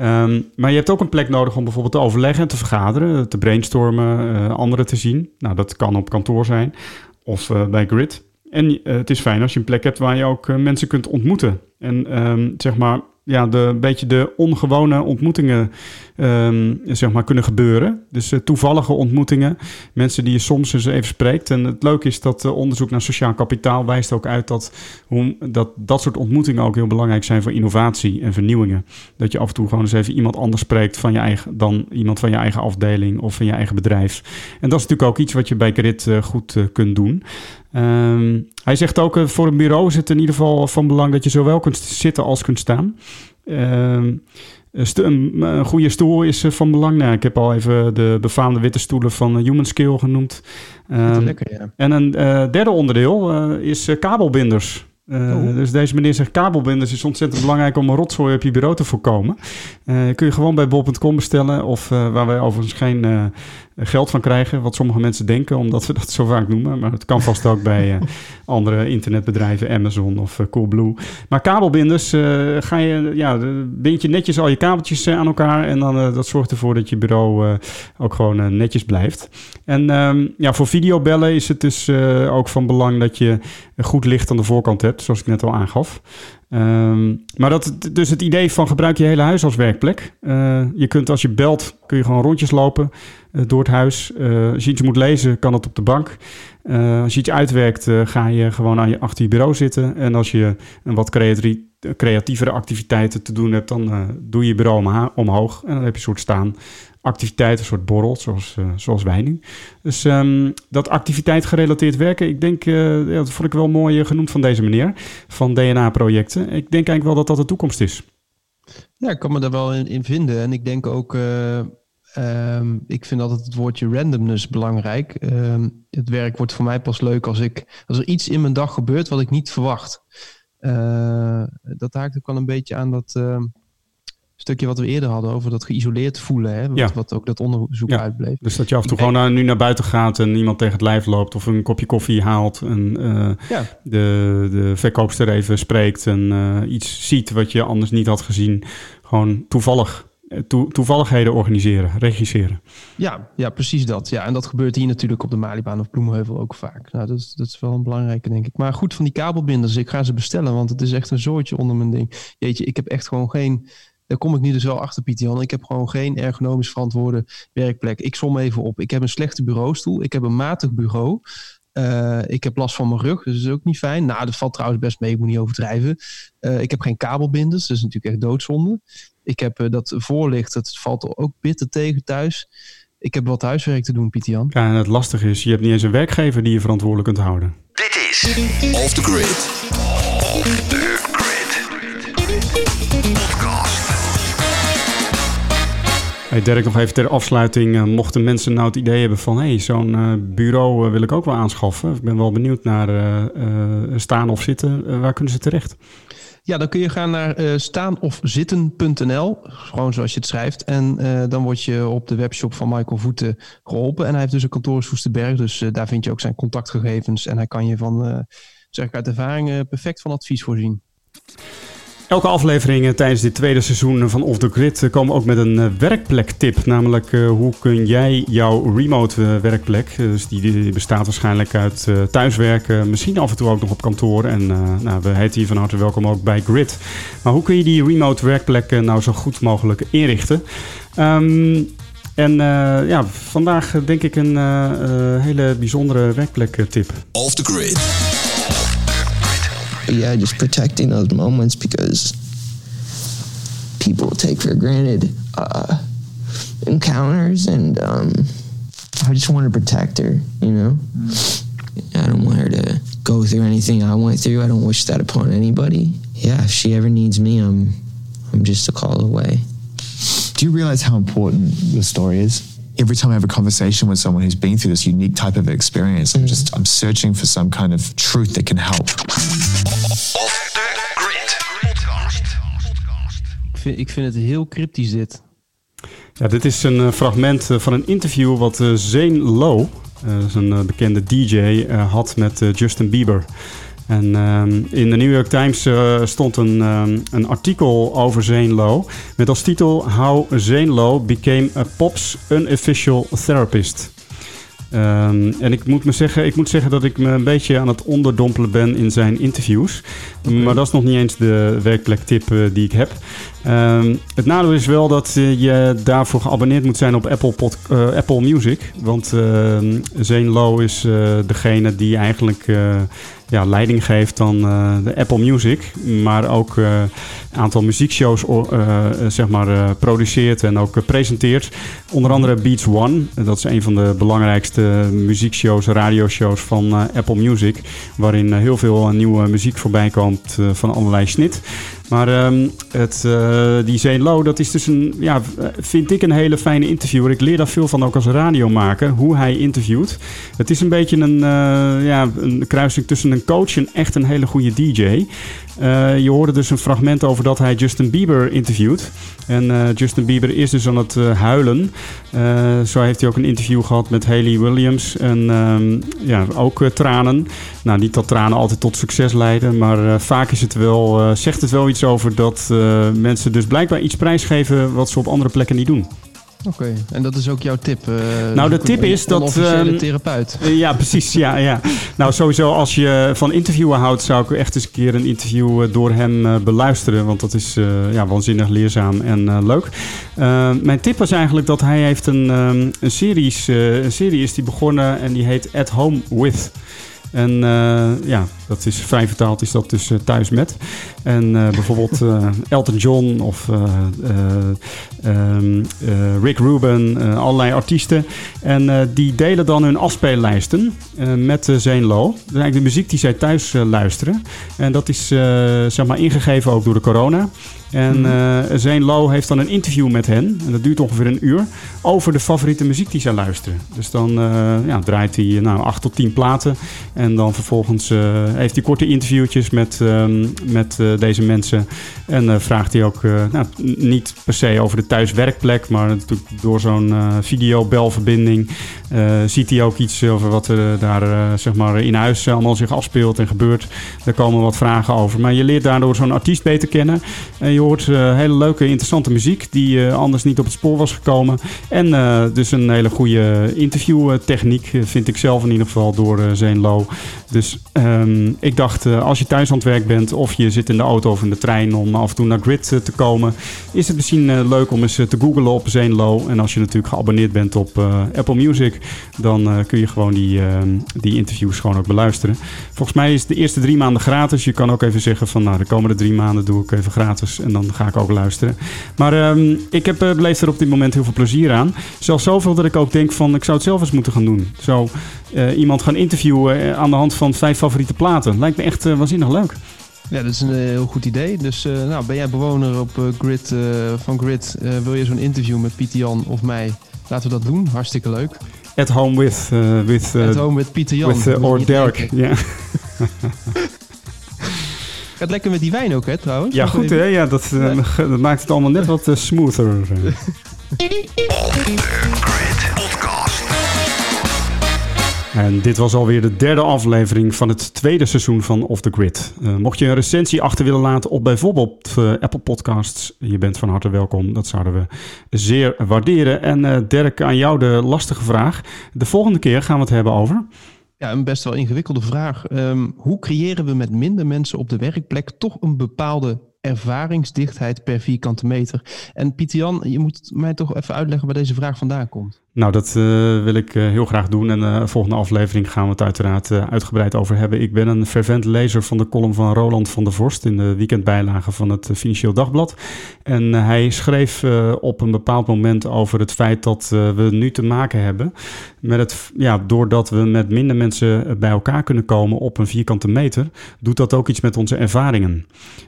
Um, maar je hebt ook een plek nodig om bijvoorbeeld te overleggen en te vergaderen, te brainstormen, uh, anderen te zien. Nou, dat kan op kantoor zijn of uh, bij Grid. En uh, het is fijn als je een plek hebt waar je ook mensen kunt ontmoeten. En um, zeg maar ja, de, een beetje de ongewone ontmoetingen um, zeg maar, kunnen gebeuren. Dus uh, toevallige ontmoetingen, mensen die je soms eens even spreekt. En het leuke is dat uh, onderzoek naar sociaal kapitaal wijst ook uit dat, hoe, dat dat soort ontmoetingen ook heel belangrijk zijn voor innovatie en vernieuwingen. Dat je af en toe gewoon eens even iemand anders spreekt van je eigen, dan iemand van je eigen afdeling of van je eigen bedrijf. En dat is natuurlijk ook iets wat je bij Grit uh, goed kunt doen. Um, hij zegt ook, voor een bureau is het in ieder geval van belang dat je zowel kunt zitten als kunt staan. Um, een, een, goede stoel is van belang. Nou, ik heb al even de befaamde witte stoelen van Human Scale genoemd. Um, lekker, ja. En een uh, derde onderdeel uh, is kabelbinders. Uh, oh. Dus deze meneer zegt kabelbinders is ontzettend belangrijk om een rotzooi op je bureau te voorkomen. Kun je gewoon bij bol.com bestellen of waar wij overigens geen geld van krijgen, wat sommige mensen denken, omdat we dat zo vaak noemen. Maar het kan vast ook bij andere internetbedrijven, Amazon of Coolblue. Maar kabelbinders, ga je, ja, bind je netjes al je kabeltjes aan elkaar en dan dat zorgt ervoor dat je bureau ook gewoon netjes blijft. En um, ja, voor videobellen is het dus ook van belang dat je goed licht aan de voorkant hebt, zoals ik net al aangaf. Um, maar dat, dus het idee van gebruik je hele huis als werkplek. Uh, je kunt als je belt, kun je gewoon rondjes lopen uh, door het huis. Uh, als je iets moet lezen, kan dat op de bank. als je iets uitwerkt, ga je gewoon aan je, achter je bureau zitten. En als je een wat creatievere activiteiten te doen hebt, dan doe je je bureau omhoog. En dan heb je een soort staan activiteit, een soort borrel, zoals, uh, zoals wij nu. Dus um, dat activiteit gerelateerd werken, ik denk, ja, dat vond ik wel mooi uh, genoemd van deze meneer, van DNA-projecten. Ik denk eigenlijk wel dat dat de toekomst is. Ja, ik kan me daar wel in, in vinden. En ik denk ook, um, ik vind altijd het woordje randomness belangrijk. Um, het werk wordt voor mij pas leuk als, ik, als er iets in mijn dag gebeurt wat ik niet verwacht. dat haakt ook wel een beetje aan dat stukje wat we eerder hadden over dat geïsoleerd voelen. Hè? Wat, ja. wat ook dat onderzoek ja. uitbleef. Dus dat je af en toe gewoon naar, nu naar buiten gaat en iemand tegen het lijf loopt of een kopje koffie haalt en uh, ja. de, de verkoopster even spreekt en uh, iets ziet wat je anders niet had gezien. Gewoon toevallig. eh, To, toevalligheden organiseren, regisseren. Ja, ja, precies dat. Ja, en dat gebeurt hier natuurlijk op de Malibaan of Bloemheuvel ook vaak. Nou, dat, is, dat is wel een belangrijke, denk ik. Maar goed, van die kabelbinders, ik ga ze bestellen, want het is echt een zoortje onder mijn ding. Jeetje, ik heb echt gewoon geen daar kom ik nu dus wel achter, Pieter Jan. Ik heb gewoon geen ergonomisch verantwoorde werkplek. Ik som even op. Ik heb een slechte bureaustoel. Ik heb een matig bureau. Uh, ik heb last van mijn rug, dus dat is ook niet fijn. Nou, dat valt trouwens best mee, ik moet niet overdrijven. Uh, ik heb geen kabelbinders, dat is natuurlijk echt doodzonde. Ik heb uh, dat voorlicht, dat valt ook bitter tegen thuis. Ik heb wat huiswerk te doen, Pieter Jan. Ja, en het lastige is, je hebt niet eens een werkgever die je verantwoordelijk kunt houden. Dit is Off the Grid. Off the Grid. Hey Dirk, nog even ter afsluiting. Uh, mochten mensen nou het idee hebben van... hey, zo'n uh, bureau uh, wil ik ook wel aanschaffen. Ik ben wel benieuwd naar staan of zitten. waar kunnen ze terecht? Ja, dan kun je gaan naar staanofzitten.nl, gewoon zoals je het schrijft. En dan word je op de webshop van Michael Voeten geholpen. En hij heeft dus een kantoor in Soesterberg, dus daar vind je ook zijn contactgegevens. En hij kan je van, zeg ik uit ervaring, perfect van advies voorzien. Elke aflevering eh, tijdens dit tweede seizoen van Off The Grid eh, komen ook met een uh, werkplektip. Namelijk hoe kun jij jouw remote werkplek, dus die, bestaat waarschijnlijk uit thuiswerken, misschien af en toe ook nog op kantoor. En nou, we heten hier van harte welkom ook bij Grid. Maar hoe kun je die remote werkplek nou zo goed mogelijk inrichten? Um, en ja, vandaag denk ik een hele bijzondere werkplektip. Off The Grid. Yeah, just protecting those moments because people take for granted uh, encounters, and um, I just want to protect her. You know, mm. I don't want her to go through anything I went through. I don't wish that upon anybody. Yeah, if she ever needs me, I'm I'm just a call away. Do you realize how important the story is? every time I have a conversation with someone who's been through this unique type of experience, mm. I'm just I'm searching for some kind of truth that can help. Vind, ik vind het heel cryptisch dit. Ja, dit is een uh, fragment uh, van een interview wat uh, Zane Lowe, een bekende DJ, had met Justin Bieber. En um, in de New York Times uh, stond een, um, een artikel over Zane Lowe met als titel How Zane Lowe Became a Pop's Unofficial Therapist. Um, en ik moet, me zeggen, ik moet zeggen dat ik me een beetje aan het onderdompelen ben in zijn interviews. Maar dat is nog niet eens de werkplektip uh, die ik heb. Um, het nadeel is wel dat uh, je daarvoor geabonneerd moet zijn op Apple, pod, uh, Apple Music. Want Zane Lowe is degene die eigenlijk ja, leiding geeft uh, de Apple Music. Maar ook een uh, aantal muziekshows uh, zeg maar, produceert en ook presenteert. Onder andere Beats One. Dat is een van de belangrijkste muziekshows, radioshows van Apple Music. Waarin heel veel nieuwe muziek voorbij komt van allerlei snit. Maar um, het, uh, die Zane Low, dat is dus een, ja, vind ik een hele fijne interviewer. Ik leer daar veel van ook als radiomaker, hoe hij interviewt. Het is een beetje een, uh, ja, een kruising tussen een coach en echt een hele goede DJ. Je hoorde dus een fragment over dat hij Justin Bieber interviewt. En Justin Bieber is dus aan het huilen. zo heeft hij ook een interview gehad met Haley Williams. En ehm, ja, ook tranen. Nou, niet dat tranen altijd tot succes leiden. Maar vaak is het wel, zegt het wel over dat mensen dus blijkbaar iets prijsgeven wat ze op andere plekken niet doen. Oké, okay. en dat is ook jouw tip? Uh, nou, de tip is dat... Een uh, therapeut. Uh, ja, precies. Ja, ja. Nou, sowieso als je van interviewen houdt... zou ik echt eens een keer een interview eh, door hem beluisteren. Want dat is ja, waanzinnig leerzaam en leuk. mijn tip was eigenlijk dat hij heeft een, um, een, series, een serie is die begonnen... en die heet At Home With... En uh, ja, dat is vrij vertaald is dat dus uh, thuis met. En uh, bijvoorbeeld Elton John of um, Rick Rubin, allerlei artiesten. En die delen dan hun afspeellijsten met Zane Low. Dat is eigenlijk de muziek die zij thuis luisteren. En dat is zeg maar ingegeven ook door de corona. En uh, Zane Low heeft dan een interview met hen. En dat duurt ongeveer een uur. Over de favoriete muziek die zij luisteren. Dus dan uh, ja, draait hij nou, acht tot tien platen. En dan vervolgens uh, heeft hij korte interviewtjes met, um, met deze mensen. En vraagt hij ook nou, niet per se over de thuiswerkplek. Maar natuurlijk door zo'n videobelverbinding ziet hij ook iets over wat er daar zeg maar in huis allemaal zich afspeelt en gebeurt. Daar komen wat vragen over. Maar je leert daardoor zo'n artiest beter kennen. En je hoort hele leuke, interessante muziek die anders niet op het spoor was gekomen. En dus een hele goede interviewtechniek, vind ik zelf in ieder geval, door Low. Dus um, ik dacht, als je thuis aan het werk bent of je zit in de auto of in de trein om af en toe naar Grid te komen, is het misschien leuk om eens te googlen op Low. En als je natuurlijk geabonneerd bent op Apple Music, dan kun je gewoon die, ehm, die interviews gewoon ook beluisteren. Volgens mij is de eerste drie maanden gratis. Je kan ook even zeggen van nou, de komende drie maanden doe ik even gratis. En dan ga ik ook luisteren. Maar um, ik heb, uh, beleefd er op dit moment heel veel plezier aan. Zelfs zoveel dat ik ook denk van ik zou het zelf eens moeten gaan doen. Zo uh, iemand gaan interviewen eh, aan de hand van vijf favoriete platen. Lijkt me echt waanzinnig leuk. Ja, dat is een heel goed idee. Dus nou, ben jij bewoner op Grid, van Grid? Wil je zo'n interview met Pieter Jan of mij? Laten we dat doen. Hartstikke leuk. At home with... with At home with Pieter Jan. With, or Derek, ja. Gaat lekker met die wijn ook, hè, trouwens? Ja, goed, hè? Ja, dat, uh, dat, maakt het allemaal net wat uh, smoother. En dit was alweer de derde aflevering van het tweede seizoen van Off the Grid. Uh, mocht je een recensie achter willen laten op bijvoorbeeld uh, Apple Podcasts, je bent van harte welkom. Dat zouden we zeer waarderen. En uh, Dirk, aan jou de lastige vraag. De volgende keer gaan we het hebben over... Ja, een best wel ingewikkelde vraag. Um, hoe creëren we met minder mensen op de werkplek toch een bepaalde ervaringsdichtheid per vierkante meter? En Pieter Jan, je moet mij toch even uitleggen waar deze vraag vandaan komt. Nou, dat uh, wil ik uh, heel graag doen. En de uh, volgende aflevering gaan we het uiteraard uitgebreid over hebben. Ik ben een fervent lezer van de column van Roland van der Vorst in de weekendbijlage van het Financieel Dagblad. En hij schreef op een bepaald moment over het feit dat we nu te maken hebben met het, ja, doordat we met minder mensen bij elkaar kunnen komen op een vierkante meter, doet dat ook iets met onze ervaringen.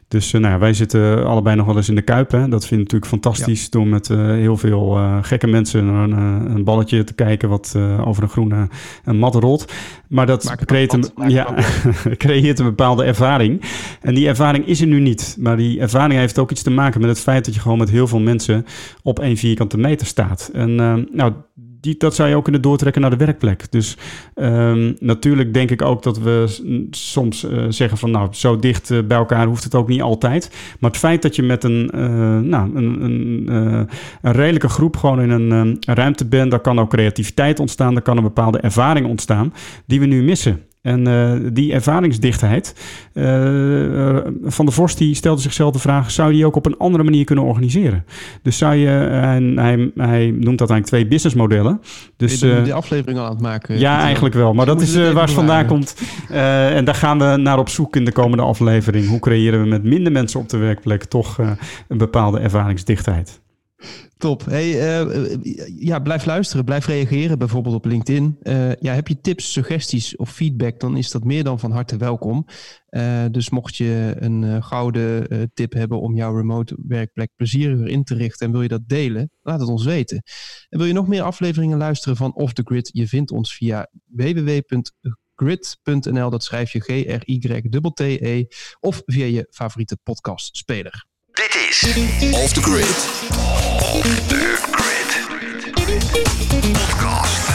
Dus nou ja, wij zitten allebei nog wel eens in de Kuip. Hè? Dat vind ik natuurlijk fantastisch ja. door met heel veel gekke mensen een een balletje te kijken wat uh, over een groene een mat rolt. Maar dat creëert een, ja, creëert een bepaalde ervaring. En die ervaring is er nu niet. Maar die ervaring heeft ook iets te maken met het feit dat je gewoon met heel veel mensen op één vierkante meter staat. En uh, nou, dat zou je ook kunnen doortrekken naar de werkplek. Dus um, natuurlijk denk ik ook dat we soms uh, zeggen van nou, zo dicht uh, bij elkaar hoeft het ook niet altijd. Maar het feit dat je met een, uh, nou, een, een, een, redelijke groep gewoon in een ruimte bent, daar kan ook creativiteit ontstaan, daar kan een bepaalde ervaring ontstaan die we nu missen. En uh, die ervaringsdichtheid. Uh, van der Vorst die stelde zichzelf de vraag: zou je die ook op een andere manier kunnen organiseren? Dus zou je, en hij, hij noemt dat eigenlijk twee businessmodellen. Dus, je die aflevering al aan het maken. Ja, eigenlijk wel. Maar dat is waar het vandaan komt. en daar gaan we naar op zoek in de komende aflevering. Hoe creëren we met minder mensen op de werkplek toch een bepaalde ervaringsdichtheid? Top. Hey, uh, ja, blijf luisteren, blijf reageren, bijvoorbeeld op LinkedIn. Uh, ja, heb je tips, suggesties of feedback, dan is dat meer dan van harte welkom. Uh, dus mocht je een gouden tip hebben om jouw remote werkplek plezieriger in te richten en wil je dat delen, laat het ons weten. En wil je nog meer afleveringen luisteren van Off the Grid? Je vindt ons via www.grid.nl, dat schrijf je G-R-Y-T-T-E, of via je favoriete podcastspeler. Dit is Off the Grid. Off the Grid. Podcast.